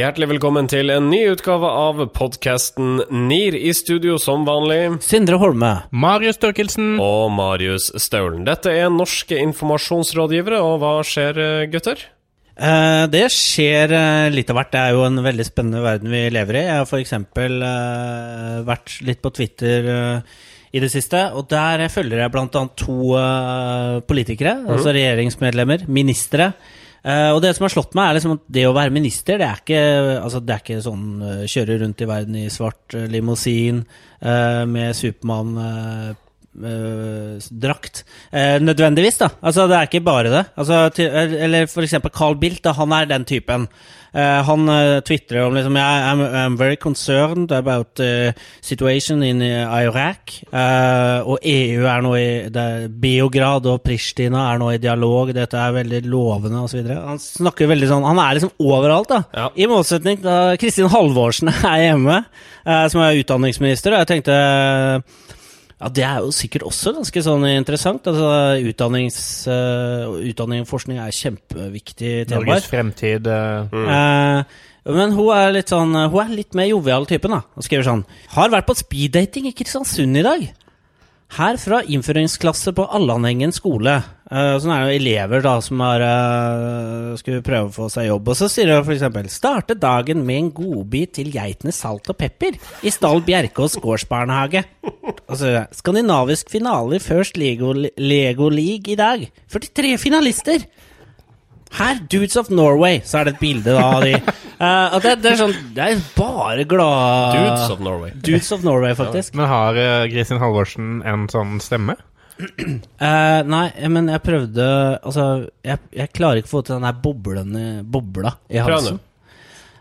Hjertelig velkommen til en ny utgave av podkasten NIR. I studio som vanlig. Sindre Holme. Marius Størkelsen. Og Marius Staulen. Dette er norske informasjonsrådgivere, og hva skjer, gutter? Eh, det skjer eh, litt av hvert. Det er jo en veldig spennende verden vi lever i. Jeg har f.eks. Eh, vært litt på Twitter eh, i det siste, og der følger jeg bl.a. to eh, politikere, mm. altså regjeringsmedlemmer, ministre. Eh, og det som har slått meg, er liksom at det å være minister, det er ikke, altså det er ikke sånn uh, kjøre rundt i verden i svart uh, limousin med Supermann-drakt. Eh, nødvendigvis, da. Altså, det er ikke bare det. Altså, til, eller for eksempel Carl Bildt, da, han er den typen. Eh, han uh, tvitrer om liksom I'm, I'm very concerned about the situation in Iraq. Uh, og EU er nå i er Beograd og Pristina er nå i dialog. Dette er veldig lovende osv. Han snakker veldig sånn Han er liksom overalt, da. Ja. I motsetning til Kristin Halvorsen er hjemme, uh, som er utdanningsminister. Og jeg tenkte ja, Det er jo sikkert også ganske sånn interessant. Altså, utdannings, uh, utdanning og forskning er kjempeviktig temaer. Norges fremtid. eh, Uh, men hun er litt sånn Hun er litt mer jovial typen, da. Og skriver sånn Har vært på speeddating i Kristiansund i dag. Her fra innføringsklasse på Allanhengen skole. Uh, sånn er det elever da som har uh, skulle prøve å få seg jobb. Og så sier de f.eks.: Starte dagen med en godbit til geitene salt og pepper i Stall Bjerkås gårdsbarnehage. Altså, skandinavisk finale i First Lego, Lego League i dag. 43 finalister! Her, Dudes of Norway, så er det et bilde da av de. Uh, og det, det er sånn Det er bare glad Dudes of Norway. Dudes of Norway, faktisk. Men har uh, Kristin Halvorsen en sånn stemme? Uh, nei, men jeg prøvde Altså, jeg, jeg klarer ikke å få til den der boblende bobla i halsen.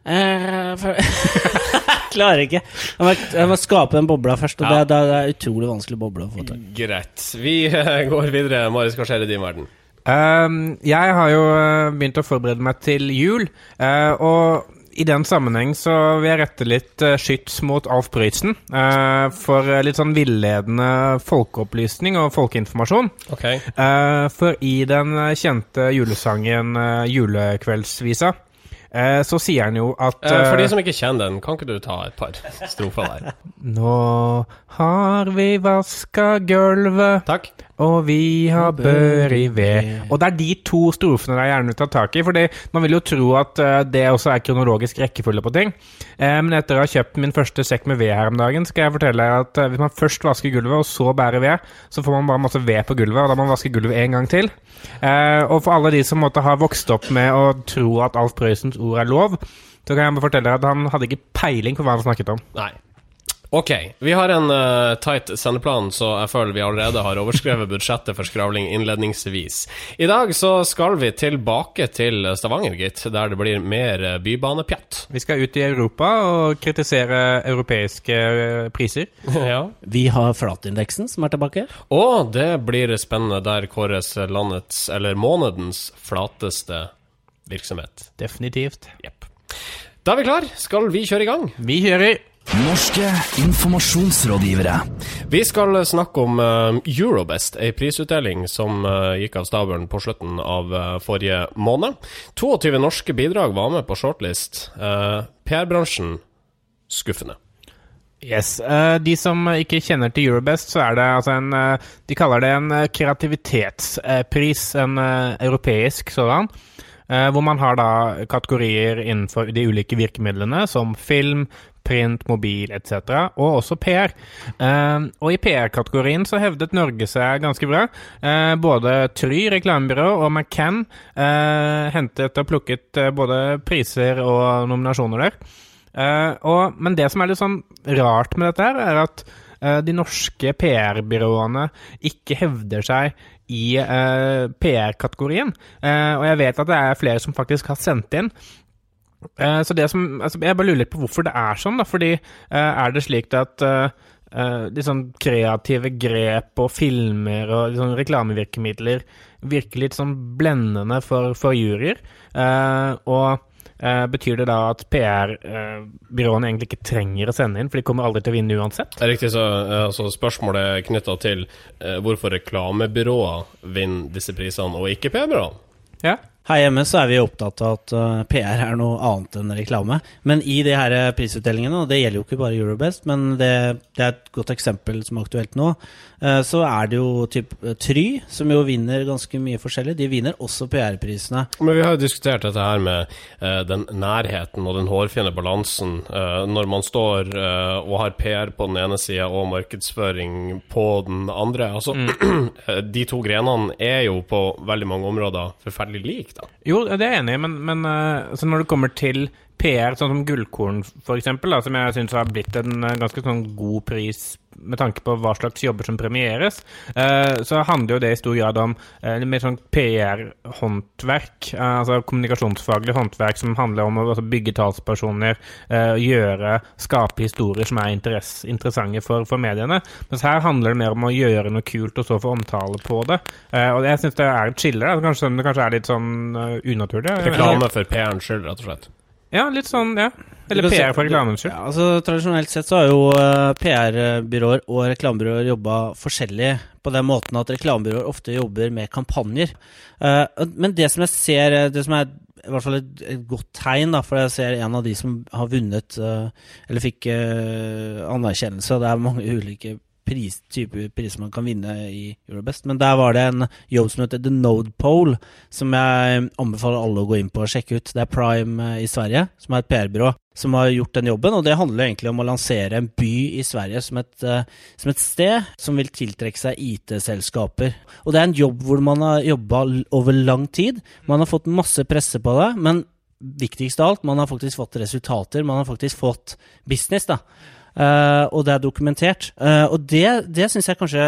Uh, for, jeg klarer ikke. Jeg må, jeg må skape den bobla først, og Ja. det, det, det er utrolig vanskelig boble å få til. Greit. Vi eh, går videre. Marius, hva skjer i din verden? Um, jeg har jo eh, begynt å forberede meg til jul, eh, og i den sammenheng så vil jeg rette litt uh, skyts mot Alf Prøysen uh, for eh, litt sånn villedende folkeopplysning og folkeinformasjon. Okay. Uh, for i den eh, kjente julesangen uh, Julekveldsvisa, eh, så sier han jo at Eh, for de eh, som ikke kjenner den, kan ikke du ta et par strofer der? Nå har vi vaska gulvet Takk. Og vi har bør i ved. Og det er de to strofene jeg gjerne vil ta tak i. fordi man vil jo tro at eh, det også er kronologisk rekkefølge på ting. Eh, men etter å ha kjøpt min første sekk med ved her om dagen, skal jeg fortelle deg at hvis man først vasker gulvet, og så bærer ved, så får man bare masse ved på gulvet, og da må man vaske gulvet en gang til. Eh, og for alle de som måtte ha vokst opp med å tro at Alf Prøysens ord er lov, så kan jeg fortelle deg at han hadde ikke peiling på hva han snakket om. Nei. Ok, vi har en uh, tight sendeplan, så jeg føler vi allerede har overskrevet budsjettet for skravling innledningsvis. I dag så skal vi tilbake til Stavanger, gitt, der det blir mer eh, bybanepjatt. Vi skal ut i Europa og kritisere europeiske eh, priser. ja. Vi har flatindeksen, som er tilbake. Og det blir spennende. Der kåres landets, eller månedens, flateste virksomhet. Definitivt. Yep. Da er vi klar. Skal vi kjøre i gang? Vi kjører. Norske informasjonsrådgivere. Vi skal snakke om eh, Eurobest, ei prisutdeling som eh, gikk av stabelen på slutten av eh, forrige måned. 22 norske bidrag var med på shortlist. Eh, PR-bransjen skuffende. Yes. eh, de som ikke kjenner til Eurobest, så er det altså en De kaller det en kreativitetspris, en europeisk sådan. eh, hvor man har da kategorier innenfor de ulike virkemidlene, som film, print, mobil etc., og også PR. Eh, og i PR-kategorien så hevdet Norge seg ganske bra. Eh, både Try reklamebyrå og McCann eh, hentet og plukket eh, både priser og nominasjoner der. Eh, men det som er litt sånn rart med dette, her, er at eh, de norske PR-byråene ikke hevder seg i eh, PR-kategorien. Eh, og jeg vet at det er flere som faktisk har sendt inn. Eh, så det som, altså, Jeg bare lurer litt på hvorfor det er sånn. da, fordi eh, Er det slik at eh, eh, de sånn kreative grep og filmer og sånn reklamevirkemidler virker litt sånn blendende for, for juryer? Og betyr det da at PR-byråene egentlig ikke trenger å sende inn, for de kommer aldri til å vinne uansett? Det er riktig, så eh, altså, Spørsmålet knytta til eh, hvorfor reklamebyråer vinner disse prisene, og ikke PR-byråene. Ja. Her hjemme så er vi opptatt av at eh, PR er noe annet enn reklame. Men i de her eh, prisutdelingene, og det gjelder jo ikke bare Eurobest, men det, det er et godt eksempel som er aktuelt nå, eh, så er det jo typ Try, som jo vinner ganske mye forskjellig. De vinner også PR-prisene. Men vi har jo diskutert dette her med den nærheten og den hårfine balansen når man står og har PR på den ene sida og markedsføring på den andre. Altså, mm. de to grenene er jo på veldig mange områder forferdelig like, da. Jo, det er jeg enig i, men, men altså når det kommer til PR, sånn som Gullkorn f.eks., som jeg syns har blitt en eh, ganske sånn god pris med tanke på hva slags jobber som premieres, eh, så handler jo det i stor grad om eh, mer sånn PR-håndverk, eh, altså kommunikasjonsfaglig håndverk som handler om å altså, bygge talspersoner, eh, gjøre, skape historier som er interessante for, for mediene. Mens her handler det mer om å gjøre noe kult og så få omtale på det. Eh, og jeg syns det er et skille. der. Kanskje det kanskje er litt sånn unaturlig. Reklame for PR-en skyld, rett og slett. Ja, litt sånn, ja. Eller PR for reklamens skyld. Ja, altså Tradisjonelt sett så har jo uh, PR-byråer og reklamebyråer jobba forskjellig på den måten at reklamebyråer ofte jobber med kampanjer. Uh, men det som jeg ser, eh, det som er i hvert fall et, et godt tegn, da, for jeg ser en av de som har vunnet, uh, eller fikk eh, anerkjennelse, og det er mange ulike pris, type priser man kan vinne i Eurobest, men der var det en jobb som heter The Node Pole, som jeg anbefaler alle å gå inn på og sjekke ut. Det er Prime eh, i Sverige, som er et PR-byrå, som har gjort den jobben, og det handler egentlig om å lansere en by i Sverige som et, eh, som et sted som vil tiltrekke seg IT-selskaper. Og det er en jobb hvor man har jobba over lang tid. Man har fått masse presse på det, men viktigst av alt, man har faktisk fått resultater. Man har faktisk fått business, da. Eh, og det er dokumentert. Uh, og det, det syns jeg kanskje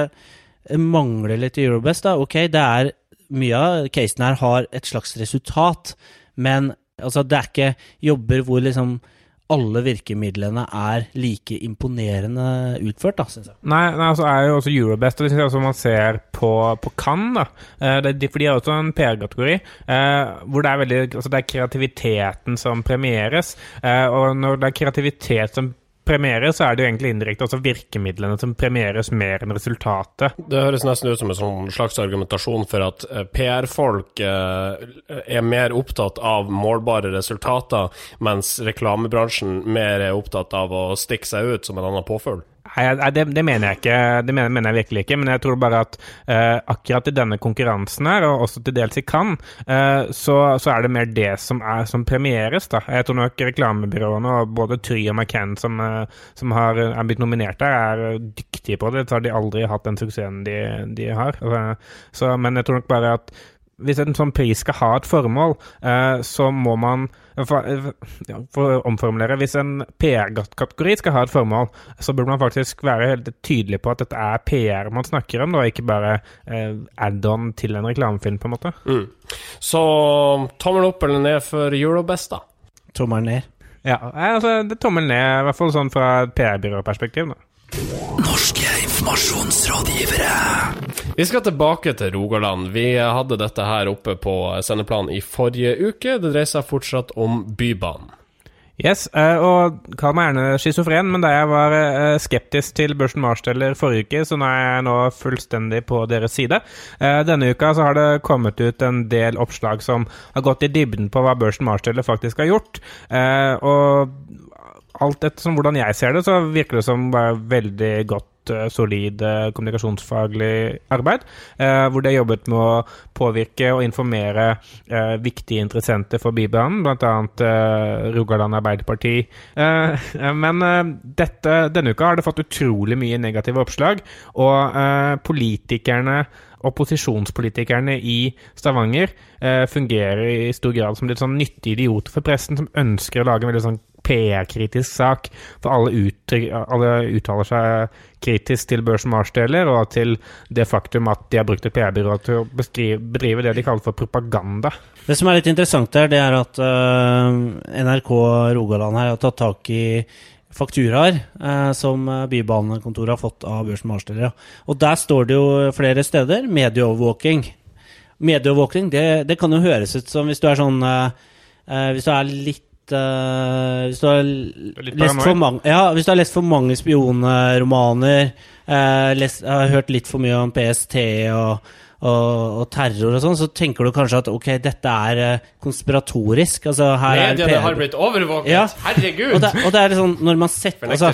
mangler litt i Eurobest. da. Ok, det er mye av casen her har et slags resultat, men altså, det er ikke jobber hvor liksom alle virkemidlene er like imponerende utført, da, syns jeg. Nei, nei, altså er jo også Eurobest, og det synes jeg også man ser på, på Cannes, da. Eh, det, for de har også en PR-kategori, eh, hvor det er veldig Altså det er kreativiteten som premieres, eh, og når det er kreativitet som premieres, så er det jo egentlig indirekte altså virkemidlene som premieres mer enn resultatet. Det høres nesten ut som en sånn slags argumentasjon for at eh, PR-folk eh, er mer opptatt av målbare resultater, mens reklamebransjen mer er opptatt av å stikke seg ut som en annen påfugl. Nei, det, det mener jeg ikke. Det mener, mener jeg virkelig ikke. Men jeg tror bare at eh, akkurat i denne konkurransen her, og også til dels i Cannes, eh, så, så er det mer det som, er, som premieres. da. Jeg tror nok reklamebyråene, og både Try og McCann som, eh, som har, er blitt nominert der, er eh, dyktige på det. Så har de aldri hatt den suksessen de, de har. Altså, så, men jeg tror nok bare at hvis en sånn pris skal ha et formål, eh, så må man for, for å omformulere Hvis en PR-kategori skal ha et formål, så burde man faktisk være helt tydelig på at dette er PR man snakker om, og ikke bare eh, add-on til en reklamefilm, på en måte. Mm. Så tommel opp eller ned for Eurobest, da? Tommelen ned. Ja, altså, det er tommel ned, i hvert fall sånn fra PR-byråperspektiv. Norske informasjonsrådgivere. Vi skal tilbake til Rogaland. Vi hadde dette her oppe på sendeplanen i forrige uke. Det dreier seg fortsatt om Bybanen. Yes, eh, og kall meg gjerne schizofren, men da jeg var eh, skeptisk til Børsen Marsteller forrige uke, så nå er jeg nå fullstendig på deres side. Eh, Denne uka så har det kommet ut en del oppslag som har gått i dybden på hva Børsen Marsteller faktisk har gjort. Og alt etter hvordan jeg ser det, så virker det som veldig godt, eh, solid eh, kommunikasjonsfaglig arbeid. eh, Hvor de har jobbet med å påvirke og informere viktige interessenter for Bybanen, bl.a. Rogaland Arbeiderparti. Men dette, denne uka har det fått utrolig mye negative oppslag, og politikerne opposisjonspolitikerne i Stavanger eh, fungerer i stor grad som litt sånn nyttige idioter for pressen, som ønsker å lage en veldig sånn PR-kritisk sak. For alle, uttryk, alle uttaler seg kritisk til Børsen Mars-deler, og til det faktum at de har brukt et PR-byrå til å beskrive, bedrive det de kaller for propaganda. Det som er litt interessant der, det er at uh, NRK Rogaland her har tatt tak i fakturaer eh, som eh, Bybanekontoret har fått av Børsen Marsteller. Og der står det jo flere steder medieovervåking. Medieovervåking, det, det kan jo høres ut som hvis du er sånn eh, eh, Hvis du er litt eh, Hvis du har litt lest for mange, ja, hvis du har lest for mange spionromaner, uh, lest, har hørt litt for mye om PST og og, og terror og sånn, så tenker du kanskje at ok, dette er eh, konspiratorisk. Altså, her er Mediene PR har blitt overvåket! Ja. Herregud! og det, og det er liksom når man setter altså,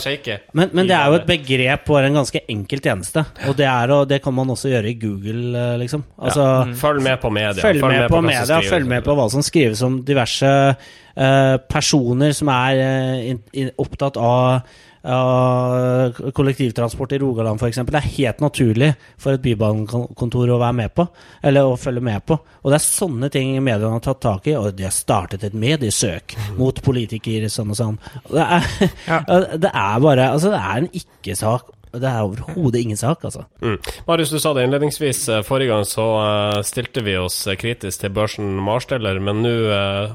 men, men det er jo et begrep på en ganske enkel tjeneste. Og det, er, og det kan man også gjøre i Google, eh, liksom. Altså, Følg med på media. Følg med på som media, følg med på hva som skrives om diverse eh, personer som er opptatt av av kollektivtransport i Rogaland f.eks. Det er helt naturlig for et bybanekontor å være med på, eller å følge med på. Og det er sånne ting mediene har tatt tak i, og de har startet et mediesøk mot politikere sånn og sånn. Det er, det er bare Altså, det er en ikke-sak. Det er overhodet ingen sak, altså. Mm. Marius, du sa det innledningsvis. eh, Forrige gang så eh, stilte vi oss eh, kritisk til børsen Marsteller, men nå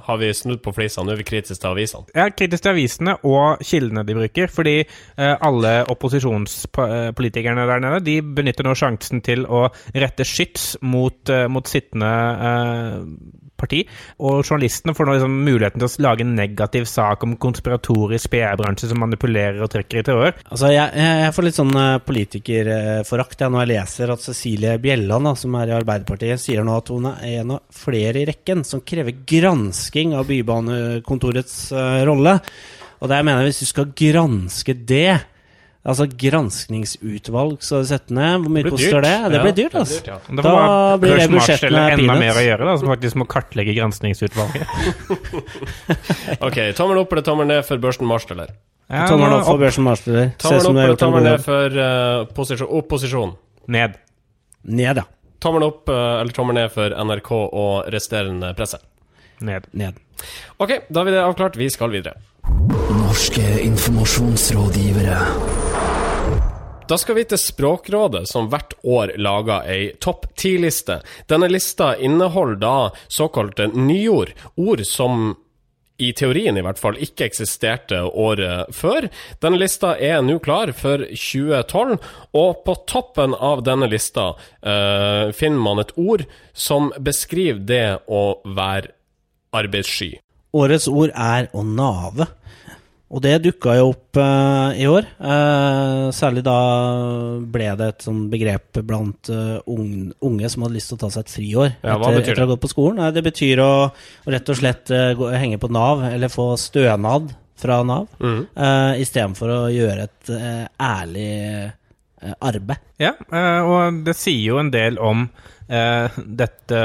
har vi snudd på flisa. Nå er vi kritiske til avisene. Jeg er kritisk til avisene og kildene de bruker, fordi alle opposisjonspolitikerne der nede de benytter nå sjansen til å rette skyts mot, mot sittende eh, parti. Og journalistene får nå liksom muligheten til å lage en negativ sak om konspiratorisk PR-bransje som manipulerer og trekker i terror. Altså, jeg, jeg får litt sånn eh, politikerforakt jeg, når jeg leser at Cecilie Bjelland, som er i Arbeiderpartiet, sier nå at hun er en av flere i rekken som krever gransking av Bybanekontorets eh, rolle. Og der mener jeg hvis du skal granske det Altså granskningsutvalg, så sette ned. Hvor mye koster det? Det Ja, blir dyrt, det blir altså. dyrt, ja. Da, Da blir det budsjettene enda mer å gjøre, da, som faktisk må kartlegge granskningsutvalget. Ok, tommel opp eller tommel ned for børsen Marsteller? Ja, Tommelen opp for Børsen Marsteller. Tommel opp eller tommel ned for eh, posisjon, opposisjon? Ned. Ned, ja. Tommel opp eh, eller tommel ned for NRK og resterende presse? Ned. Ned. Ok, da er vi det avklart. Vi skal videre. Norske informasjonsrådgivere. Da skal vi til Språkrådet, som hvert år lager ei topp ti-liste. Denne lista inneholder da såkalte nyord, ord som i teorien i hvert fall ikke eksisterte året før. Denne lista er nå klar for 2012, og på toppen av denne lista eh, finner man et ord som beskriver det å være arbeidssky. Årets ord er å nave. Og det dukka jo opp uh, i år. Uh, særlig da ble det et sånn begrep blant uh, unge, unge som hadde lyst til å ta seg et friår Ja, etter, etter å ha gått på skolen. Nei, det betyr å, å rett og slett eh, gå, henge på Nav, eller få stønad fra Nav, Mm. uh, istedenfor å gjøre et eh, ærlig eh, arbeid. Ja, eh, og det sier jo en del om eh, dette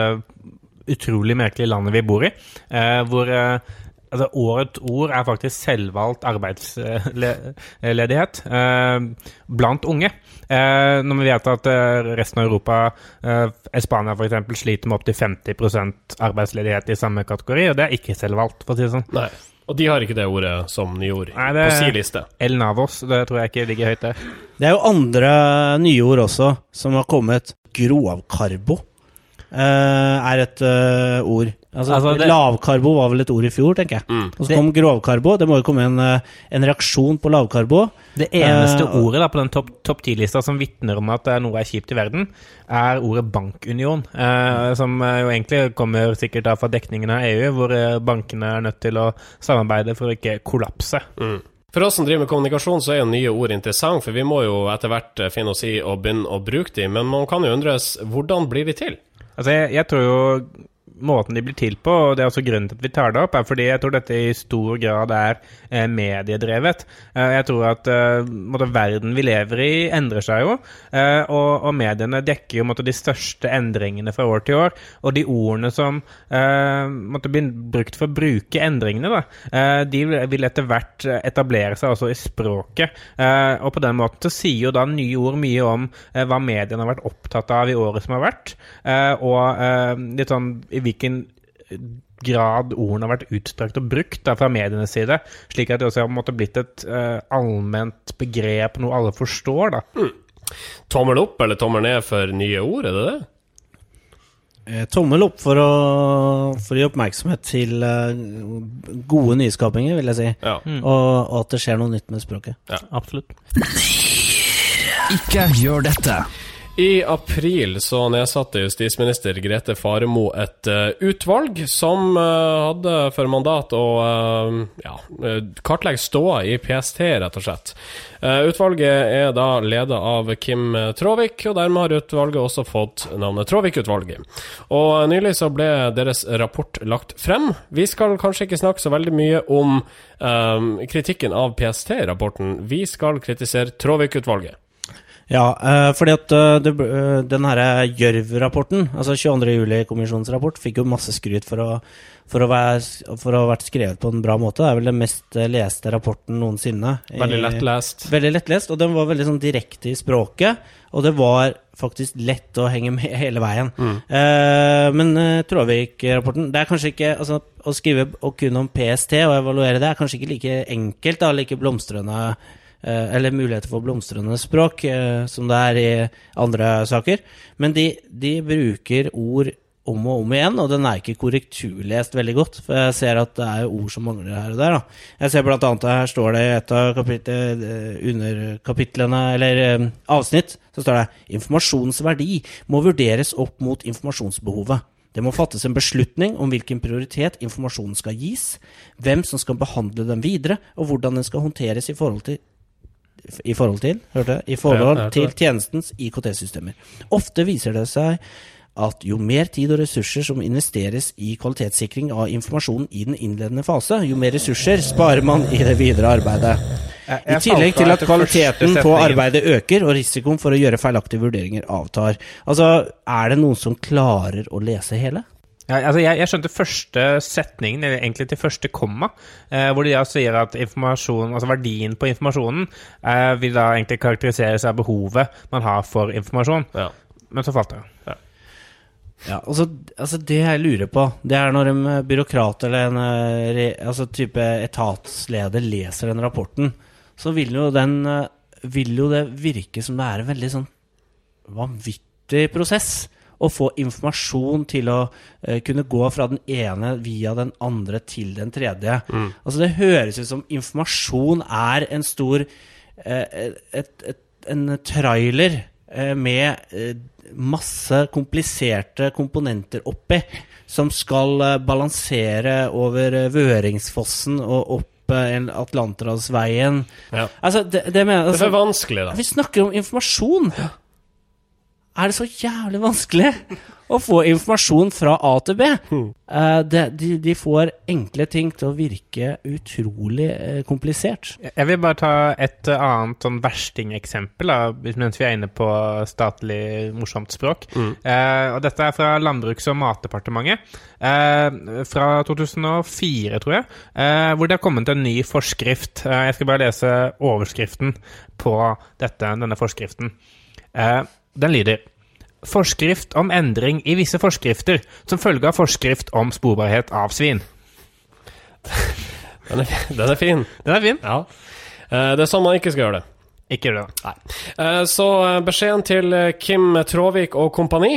utrolig merkelige landet vi bor i, eh, hvor eh, altså, årets ord er faktisk selvvalgt arbeidsledighet eh, blant unge. Eh, når vi vet at eh, resten av Europa, eh, Spania f.eks., sliter med opptil 50% arbeidsledighet i samme kategori, og det er ikke selvvalgt, for å si det sånn. Nei. Og de har ikke det ordet som nyord Nei, det- på sin liste. El Navos, det tror jeg ikke ligger høyt der. Det er jo andre nyord også som har kommet. Grovkarbo eh, er et uh, ord. Altså, Altså, det- Lavkarbo var vel et ord i fjor, tenker jeg. Mm. Og så kom grovkarbo. Det må jo komme en, eh, en reaksjon på lavkarbo. Det eneste uh, ordet da, på den topp top 10-lista som vitner om at eh, noe er kjipt i verden, er ordet bankunion. Uh, som jo egentlig kommer sikkert da fra dekningen av EU, hvor bankene er nødt til å samarbeide for å ikke kollapse. Mm. For oss som driver med kommunikasjon, så er jo nye ord interessant, for vi må jo etter hvert finne oss i å begynne å bruke de, men man kan jo undres hvordan blir de til? Altså, jeg, jeg tror jo måten de blir til på, og det er også grunnen til at vi tar det opp, er fordi jeg tror dette i stor grad er eh, mediedrevet. Eh, jeg tror at eh, måtte, verden vi lever i, endrer seg jo, eh, og, og mediene dekker jo måtte, de største endringene fra år til år. Og de ordene som eh, måtte bli brukt for å bruke endringene, da, de vil etter hvert etablere seg også i språket. Og på den måten så sier jo da nye ord mye om hva mediene har vært opptatt av i året som har vært, og litt sånn i hvilken grad ordene har vært utstrakt og brukt da, fra medienes side, slik at det også har på blitt et uh, allment begrep, noe alle forstår. da. Tommel opp eller tommel ned for nye ord, er det det? Eh, Tommel opp for å, for å gi oppmerksomhet til uh, gode nyskapinger, vil jeg si. Ja. Og, og at det skjer noe nytt med språket. Ja. Absolutt. Ikke gjør dette. I april så nedsatte justisminister Grete Faremo et uh, utvalg som uh, hadde for mandat å uh, ja, kartlegge ståa i PST, rett og slett. Utvalget er da ledet av Kim Tråvik, og dermed har utvalget også fått navnet Tråvik-utvalget. Og nylig så ble deres rapport lagt frem. Vi skal kanskje ikke snakke så veldig mye om kritikken av PST-rapporten. Vi skal kritisere Tråvik-utvalget. Ja, eh, fordi at eh, det, eh, den her Gjørv-rapporten, altså 22. juli-kommisjonens rapport, fikk jo masse skryt for å, for, å være, for å ha vært skrevet på en bra måte. Det er vel den mest leste rapporten noensinne. Veldig lettlest. Veldig lettlest, og den var veldig sånn direkte i språket. Og det var faktisk lett å henge med hele veien. Eh, men eh, Tråvik-rapporten Det er kanskje ikke altså, Å skrive og kun om PST og evaluere det er kanskje ikke like enkelt, da, like blomstrende Eller muligheter for blomstrende språk, eh, som det er i andre saker. Men de, de bruker ord om og om igjen, og den er ikke korrekturlest veldig godt. For jeg ser at det er ord som mangler her og der. Da. Jeg ser blant annet her står det i et av kapitlet, eh, underkapitlene, eller eh, avsnitt, så står det informasjonsverdi må vurderes opp mot informasjonsbehovet. Det må fattes en beslutning om hvilken prioritet informasjonen skal gis, hvem som skal behandle den videre, og hvordan den skal håndteres i forhold til i forhold til, hørte jeg, i forhold Ja, jeg til tjenestens IKT-systemer. Ofte viser det seg at jo mer tid og ressurser som investeres i kvalitetssikring av informasjonen i den innledende fase, jo mer ressurser sparer man i det videre arbeidet. Jeg- I tillegg til at kvaliteten på arbeidet øker, og risikoen for å gjøre feilaktige vurderinger avtar. Altså, er det noen som klarer å lese hele? Ja, altså jeg, jeg skjønte første setningen, eller egentlig til første komma, eh, hvor de da sier at altså verdien på informasjonen eh, vil da egentlig karakteriseres av behovet man har for informasjon. Ja. Men så falt det. Ja, altså, altså Det jeg lurer på, det er når en eh, byråkrat eller en eh, altså type etatsleder leser den rapporten, så vil jo den eh, Vil jo det virke som det er en veldig sånn vanvittig prosess å få informasjon til å uh, kunne gå fra den ene via den andre til den tredje. Altså Det høres ut som informasjon er en stor uh, et, et, En trailer uh, med masse kompliserte komponenter oppi, som skal balansere over Vøringsfossen og opp en Atlanterhavsveien. Ja. Altså, det, det mener Det er altså, for vanskelig, da. Vi snakker om informasjon. Er det så jævlig vanskelig å få informasjon fra A til B? Eh, det, de, de får enkle ting til å virke utrolig eh, komplisert. Jeg vil bare ta et eh, annet sånn verstingeksempel da, mens vi er inne på statlig morsomt språk. Eh, og dette er fra Landbruks- og matdepartementet. Eh, fra 2004, tror jeg. Eh, hvor det har kommet en ny forskrift. Eh, jeg skal bare lese overskriften på dette, denne forskriften. Eh, den lyder Forskrift om endring i visse forskrifter som følge av forskrift om sporbarhet av svin. Den er, den er fin. Den er fin. Ja. Eh, Det er sånn man ikke skal gjøre det. Ikke gjør det. Nei. Så eh, beskjeden til eh, Kim Tråvik og kompani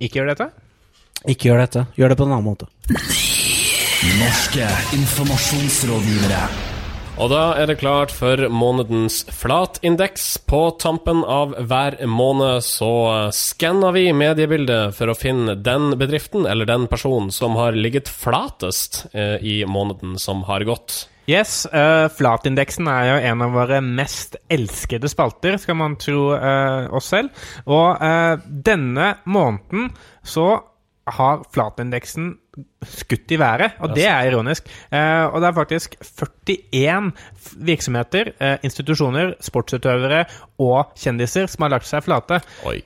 Ikke gjør dette. Ikke gjør dette. Gjør det på en annen måte. Norske informasjonsrådgivere. Og da er det klart for månedens flatindeks. På tampen av hver måned så skanner vi mediebildet for å finne den bedriften eller den personen som har ligget flatest eh, i måneden som har gått. Yes, uh, Flatindeksen er jo en av våre mest elskede spalter, skal man tro uh, oss selv. Og uh, denne måneden så har flatindeksen skutt i været, og det er ironisk. Eh, og det er faktisk 41 virksomheter, eh, institusjoner, sportsutøvere og kjendiser som har lagt seg flate. Oi.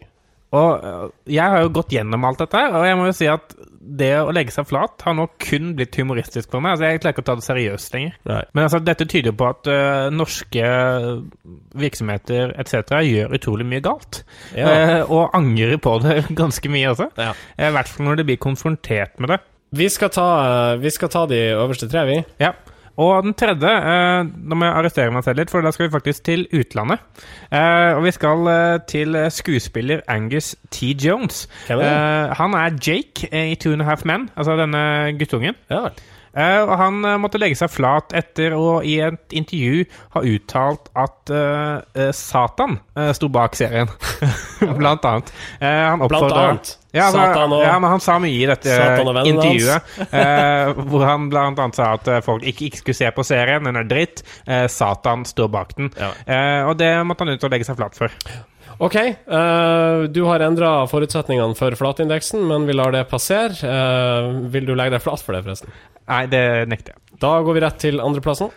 Og øh, jeg har jo gått gjennom alt dette, og jeg må jo si at det å legge seg flat har nå kun blitt humoristisk for meg. Altså, Jeg klarer ikke å ta det seriøst lenger. Nei. Men altså, dette tyder jo på at øh, norske virksomheter etc. gjør utrolig mye galt. Ja. Eh, og angrer på det ganske mye også. Ja. Eh, I hvert fall når de blir konfrontert med det. Vi skal ta, eh, vi skal ta de øverste tre, vi. Ja. Og den tredje eh, Nå må jeg arrestere meg selv litt, for da skal vi faktisk til utlandet. Eh, og vi skal eh, til skuespiller Angus T. Jones. Er? Eh, han er Jake i Two and a Half Men, altså denne guttungen. Ja. Eh, og han eh, måtte legge seg flat etter å i et intervju ha uttalt at Satan sto bak serien. Blant annet. Eh, han Blant annet. Ja, men, Satan og- ja, men han sa mye i dette intervjuet. eh, hvor han blant annet sa at eh, folk ikke, ikke skulle se på serien, den er dritt. Eh, Satan står bak den. Ja. Eh, og det måtte han ut og legge seg flat for. Ok, uh, du har endra forutsetningene for flatindeksen, men vi lar det passere. Uh, vil du legge deg flat for det, forresten? Nei, det nekter jeg. Da går vi rett til andreplassen.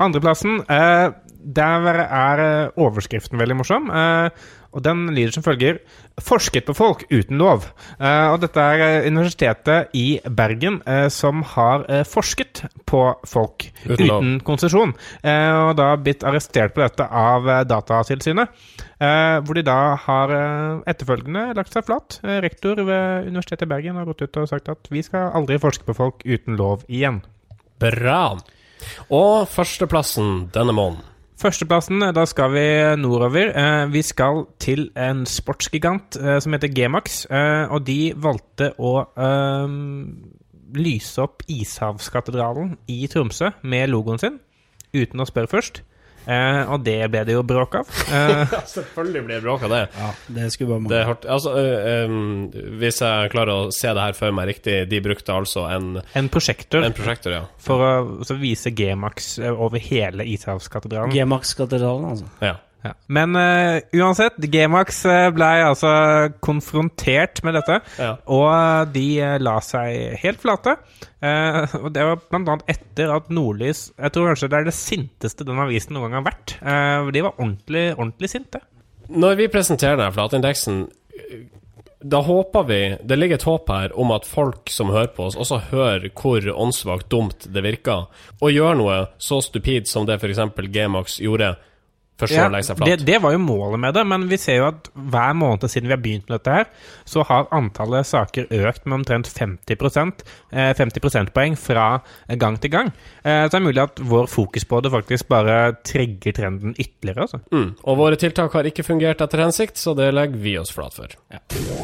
Andreplassen, uh, der er overskriften veldig morsom. Eh, og den lyder som følger Forsket på folk uten lov. Eh, og dette er eh, Universitetet i Bergen eh, som har forsket på folk Uten uten konsesjon. Og da blitt arrestert på dette av Datatilsynet. Hvor de da har etterfølgende lagt seg flat. Rektor ved Universitetet i Bergen har gått ut og sagt at vi skal aldri forske på folk uten lov igjen. Bra. Og førsteplassen denne måneden. Førsteplassen, da skal vi nordover. Eh, vi skal til en sportsgigant eh, som heter G-Max. Eh, og de valgte å eh, lyse opp Ishavskatedralen i Tromsø med logoen sin, uten å spørre først. Eh, og det ble det jo bråk av. Eh, Selvfølgelig ble det bråk av det. Ja, det skulle bare er. Altså, uh, um, hvis jeg klarer å se det her for meg riktig, de brukte altså en, en prosjektor en prosjektor, ja. for å vise G-Max eh, over hele Ishavskatedralen. G-Max-katedralen, altså. ja. Ja. Men uh, uansett, G-Max uh, ble altså konfrontert med dette. Ja. Og eh, de eh, la seg helt flate. Uh, og det var blant annet etter at Nordlys Jeg tror kanskje det er det sinteste den avisen noen gang har vært. Uh, de var ordentlig, ordentlig sinte. Når vi presenterer denne flatindeksen, da håper vi Det ligger et håp her om at folk som hører på oss, også hører hvor åndssvakt dumt det virker, og gjør noe så stupid som det f.eks. G-Max gjorde, seg det, flat. det var jo målet med det, men vi ser jo at hver måned siden vi har begynt med dette her, så har antallet saker økt med omtrent 50 eh, 50 prosentpoeng fra gang til gang. Eh, så det er mulig at vår fokus på det faktisk bare trigger trenden ytterligere. altså. Mm. Og våre tiltak har ikke fungert etter hensikt, så det legger vi oss flat for.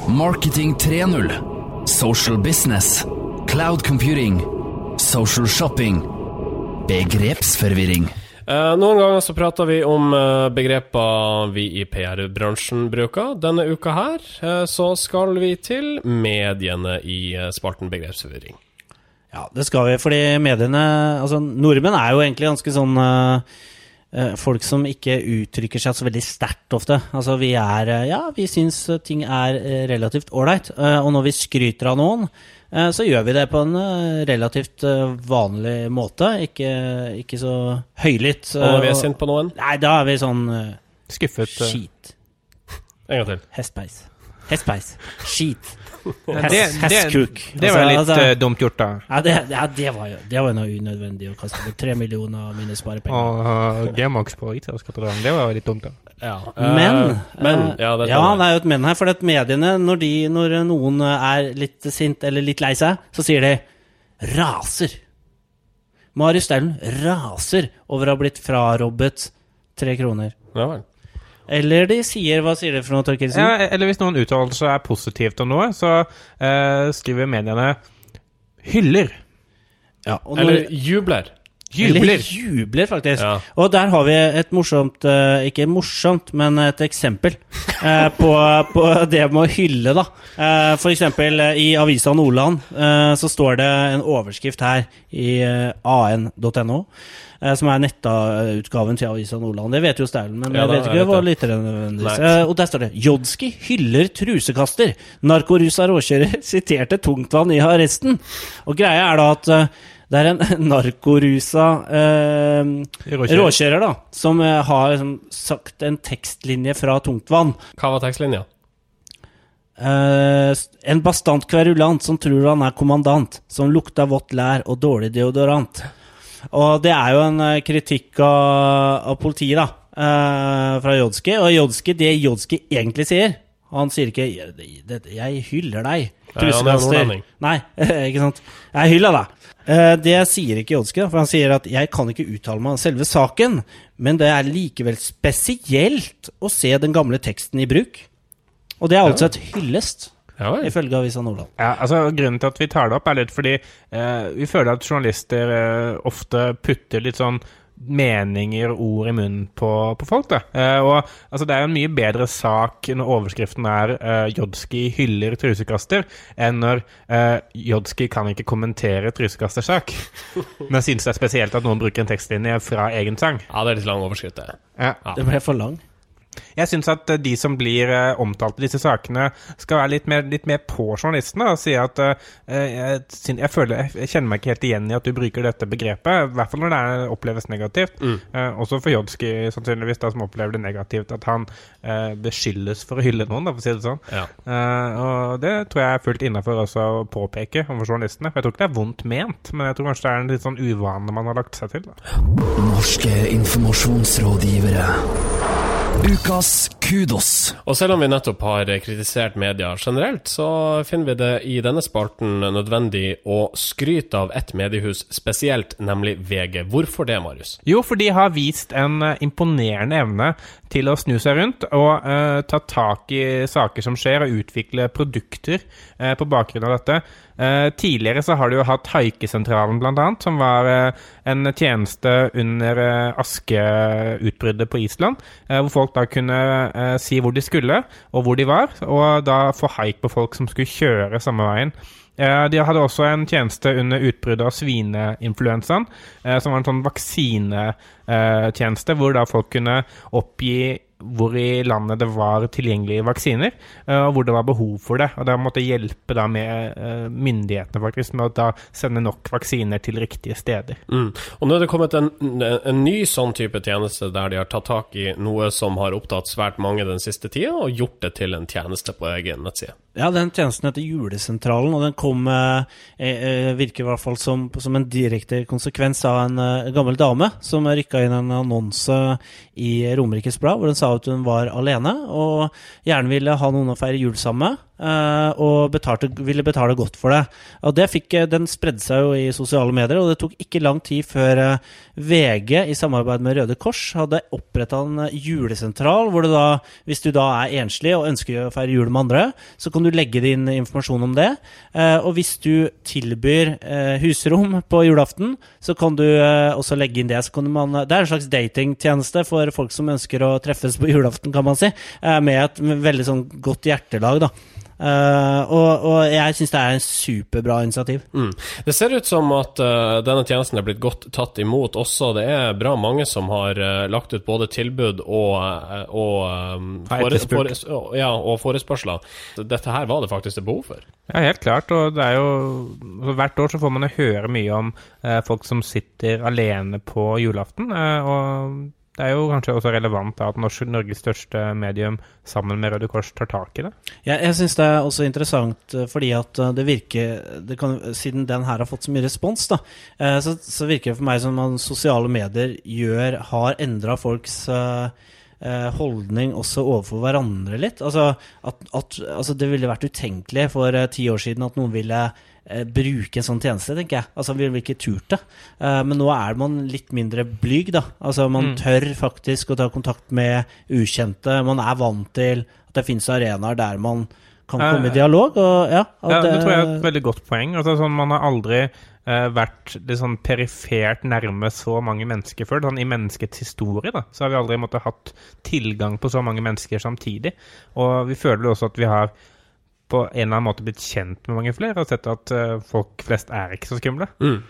Marketing 3.0. Social business. Cloud computing. Social shopping. Begrepsforvirring. Eh, noen ganger så prater vi om eh, begreper vi i PR-bransjen bruker. Denne uka her eh, så skal vi til mediene i spalten begrepsforvirring. Ja, det skal vi, fordi mediene Altså, nordmenn er jo egentlig ganske sånn Folk som ikke uttrykker seg så veldig sterkt ofte. Altså, vi er Ja, vi syns ting er relativt ålreit. eh, og når vi skryter av noen, så gjør vi det på en eh, relativt eh, vanlig måte. Ikke, ikke så høylytt. Og når vi eh, er sint på noen Nei, da er vi sånn eh, Skuffet. eh. skit. En gang til. Hestpeis. Hestpeis. Skit. Hest, det- det- hestkuk. Det var Altså, litt altså- eh, dumt gjort, da. Ja, det, ja, det var jo det var noe unødvendig å kaste bort tre millioner av mine sparepenger. Og uh, G-Max på Ishavskatedralen, det var jo litt dumt, da. Ja. Men, uh, men Ja, det ja, det er jo et men her. For at mediene, når, de, når noen er litt sint eller litt lei seg, så sier de 'raser'. Marius Staulen raser over å ha blitt frarobbet tre kroner. Ja vel. Eller de sier Hva sier de for noe, Torkelsen? Ja, eller hvis noen uttalelse er positivt om noe, så uh, skriver mediene 'hyller'. Ja, og Eller jubler. Jubler. Jubler, faktisk. Ja. Og der har vi et morsomt eh, Ikke morsomt, men et eksempel eh, på, på det med å hylle, da. Eh, for eksempel i Avisa Nordland så står det en overskrift her i an.no. Som er nettautgaven til Avisa Nordland. Det vet jo Staulen, men Ja jeg da, vet jeg ikke vet hva det. lytterne nødvendigvis Og der står det 'Jodski hyller trusekaster'. Narkorusa råkjører siterte tungtvann i arresten. Og greia er da at det er en narkorusa eh, Råkjører. råkjører da, som eh, har liksom, sagt en tekstlinje fra tungtvann. Hva var tekstlinja? Eh, en bastant kverulant som tror han er kommandant, som lukter vått lær og dårlig deodorant. Og det er jo en eh, kritikk av, av politiet, da, eh, fra Jodski. Og Jodski, det Jodski egentlig sier Han sier ikke 'Jeg, hyller deg', er trusekaster. Nei, ikke sant. Jeg hyller deg. Eh, Det sier ikke Jodske, for han sier at 'jeg kan ikke uttale meg om selve saken', men det er likevel spesielt å se den gamle teksten i bruk. Og det er altså et hyllest, Ja vel. ifølge Avisa Nordland. Ja, altså Grunnen til at vi tar det opp, er litt fordi eh, vi føler at journalister eh, ofte putter litt sånn meninger og ord i munnen på, på folk. da. Eh, og altså, Det er jo en mye bedre sak når overskriften er uh, 'Jodski hyller trusekaster', enn når uh, 'Jodski kan ikke kommentere trusekastersak'. Men jeg synes det er spesielt at noen bruker en tekstlinje fra egen sang. Ja, det er litt lang overskrift, det. Ja. Det ble for lang. Jeg syns at eh, de som blir eh, omtalt i disse sakene, skal være litt mer, litt mer på journalistene og si at uh, jeg, jeg, føler, jeg kjenner meg ikke helt igjen i at du bruker dette begrepet, i hvert fall når det er, oppleves negativt. Eh, også for Jodski, sannsynligvis, da, som opplever det negativt, at han uh, beskyldes for å hylle noen, da, for å si det sånn. Ja. Og det tror jeg er fullt innafor også å påpeke overfor journalistene. For jeg tror ikke det er vondt ment, men jeg tror kanskje det er en litt sånn uvane man har lagt seg til. Da. Norske informasjonsrådgivere. Ukas kudos. Og selv om vi nettopp har kritisert media generelt, så finner vi det i denne spalten nødvendig å skryte av ett mediehus spesielt, nemlig VG. Hvorfor det, Marius? Jo, for de har vist en eh, imponerende evne til å snu seg rundt og uh, ta tak i saker som skjer, og utvikle produkter uh, på bakgrunn av dette. Uh, tidligere så har de jo hatt Haikesentralen, blant annet, som var en tjeneste under askeutbruddet på Island, eh, hvor folk da kunne eh, si hvor de skulle, og hvor de var, og da få haik på folk som skulle kjøre samme veien. Eh, De hadde også en tjeneste under utbruddet av svineinfluensaen, eh, som var en sånn vaksinetjeneste, hvor da folk kunne oppgi hvor i landet det var tilgjengelige vaksiner, eh, og hvor det var behov for det. Og da måtte hjelpe da med eh, myndighetene faktisk med å da sende nok vaksiner til riktige steder. Mm. Og nå er det kommet en, en ny sånn type tjeneste der de har tatt tak i noe som har opptatt svært mange den siste tida, og gjort det til en tjeneste på egen nettside. Ja, den tjenesten heter Julesentralen, og den kom eh, eh, virker i hvert fall som, som en direkte konsekvens av en eh, gammel dame som rykka inn en annonse i Romerikes Blad, hvor den sa at hun var alene og gjerne ville ha noen å feire jul sammen med. Eh, og betalte, ville betale godt for det. Og det fikk, eh, Den spredde seg jo i sosiale medier, og det tok ikke lang tid før eh, VG i samarbeid med Røde Kors hadde oppretta en julesentral, hvor da, hvis du da er enslig og ønsker å feire jul med andre, så kan du legge din informasjon om det. Og hvis du tilbyr husrom på julaften, så kan du også legge inn det. Man, det er en slags datingtjeneste for folk som ønsker å treffes på julaften, kan man si, med et veldig sånn godt hjertelag, da. Eh, og, og jeg syns det er en superbra initiativ. Mm. Det ser ut som at uh, denne tjenesten er blitt godt tatt imot også. Det er bra mange som har uh, lagt ut både tilbud og, og, um, fore, fore, ja, og forespørsler. Dette her var det faktisk et behov for. Ja, helt klart. Og det er jo altså, Hvert år så får man jo høre mye om folk som sitter alene på julaften. Og det er jo kanskje også relevant at Norges største medium sammen med Røde Kors tar tak i det. Jeg, jeg syns det er også interessant eh, fordi at eh, det virker det kan, Siden den her har fått så mye respons, da, eh, så, så virker det for meg som at sosiale medier gjør, har endra folks holdning også overfor hverandre litt. Altså, at, at, altså Det ville vært utenkelig for ti år siden at noen ville bruke en sånn tjeneste, tenker jeg. Altså, Vi ville ikke turt det. Eh, men nå er man litt mindre blyg, da. Altså, Man Mm. tør faktisk å ta kontakt med ukjente. Man er vant til at det finnes arenaer der man kan komme i dialog. Og, ja, Ja, det tror jeg er et veldig godt poeng. Altså, sånn, man har aldri uh, vært det sånn perifert nærme så mange mennesker før. Sånn, I menneskets historie da, så har vi aldri måttet hatt tilgang på så mange mennesker samtidig. Og vi føler også at vi har på en eller annen måte blitt kjent med mange flere og sett at eh, folk flest er ikke så skumle. Mm.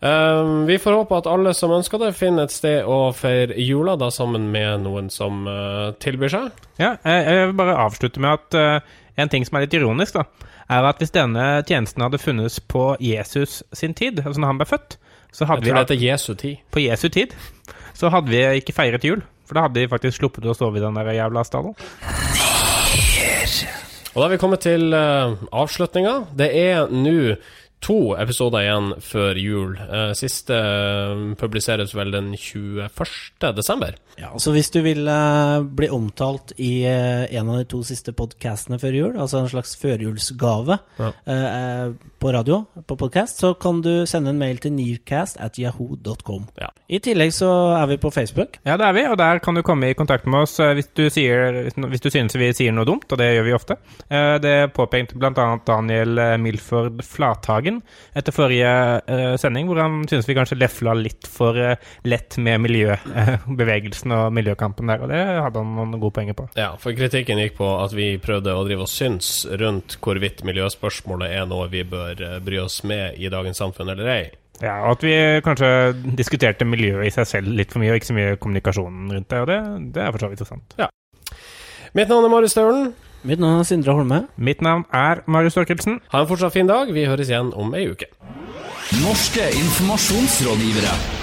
Um, vi får håpe at alle som ønsker det, finner et sted å feire jula, da sammen med noen som uh, tilbyr seg. Ja, eh, jeg vil bare avslutte med at uh, en ting som er litt ironisk, da, er at hvis denne tjenesten hadde funnes på Jesus sin tid, altså når han ble født, så Jeg hadde vi tror det heter Jesu tid. på Jesu tid, så hadde vi ikke feiret jul. For da hadde de faktisk sluppet å sove i den der jævla stallen. Og da er vi kommet til uh, avslutninga. Det er nå to episoder igjen før jul. Eh, siste eh, publiseres vel den 21. desember. Ja, så Hvis du vil eh, bli omtalt i en av de to siste podkastene før jul, altså en slags førjulsgave Ja. eh, på radio, på podcast, så kan du sende en mail til nearcast at yahoo.com. Ja. I tillegg så er vi på Facebook. Ja, det er vi, og der kan du komme i kontakt med oss hvis du, sier, hvis du synes vi sier noe dumt, og det gjør vi ofte. Eh, Det påpekte bl.a. Daniel Milford Flathagen dagen etter forrige eh, sending, hvor han syntes vi kanskje lefla litt for eh, lett med miljøbevegelsen og miljøkampen der, og det hadde han noen gode poenger på. Ja, for kritikken gikk på at vi prøvde å drive og syns rundt hvorvidt miljøspørsmålet er noe vi bør eh, bry oss med i dagens samfunn eller ei. Ja, og at vi kanskje diskuterte miljøet i seg selv litt for mye, og ikke så mye kommunikasjonen rundt det, og det, det er for så vidt sant. Ja. Mitt navn er Marius Staulen. Mitt navn er Sindre Holme. Mitt navn er Marius Torkelsen. Ha en fortsatt fin dag. Vi høres igjen om ei uke. Norske informasjonsrådgivere.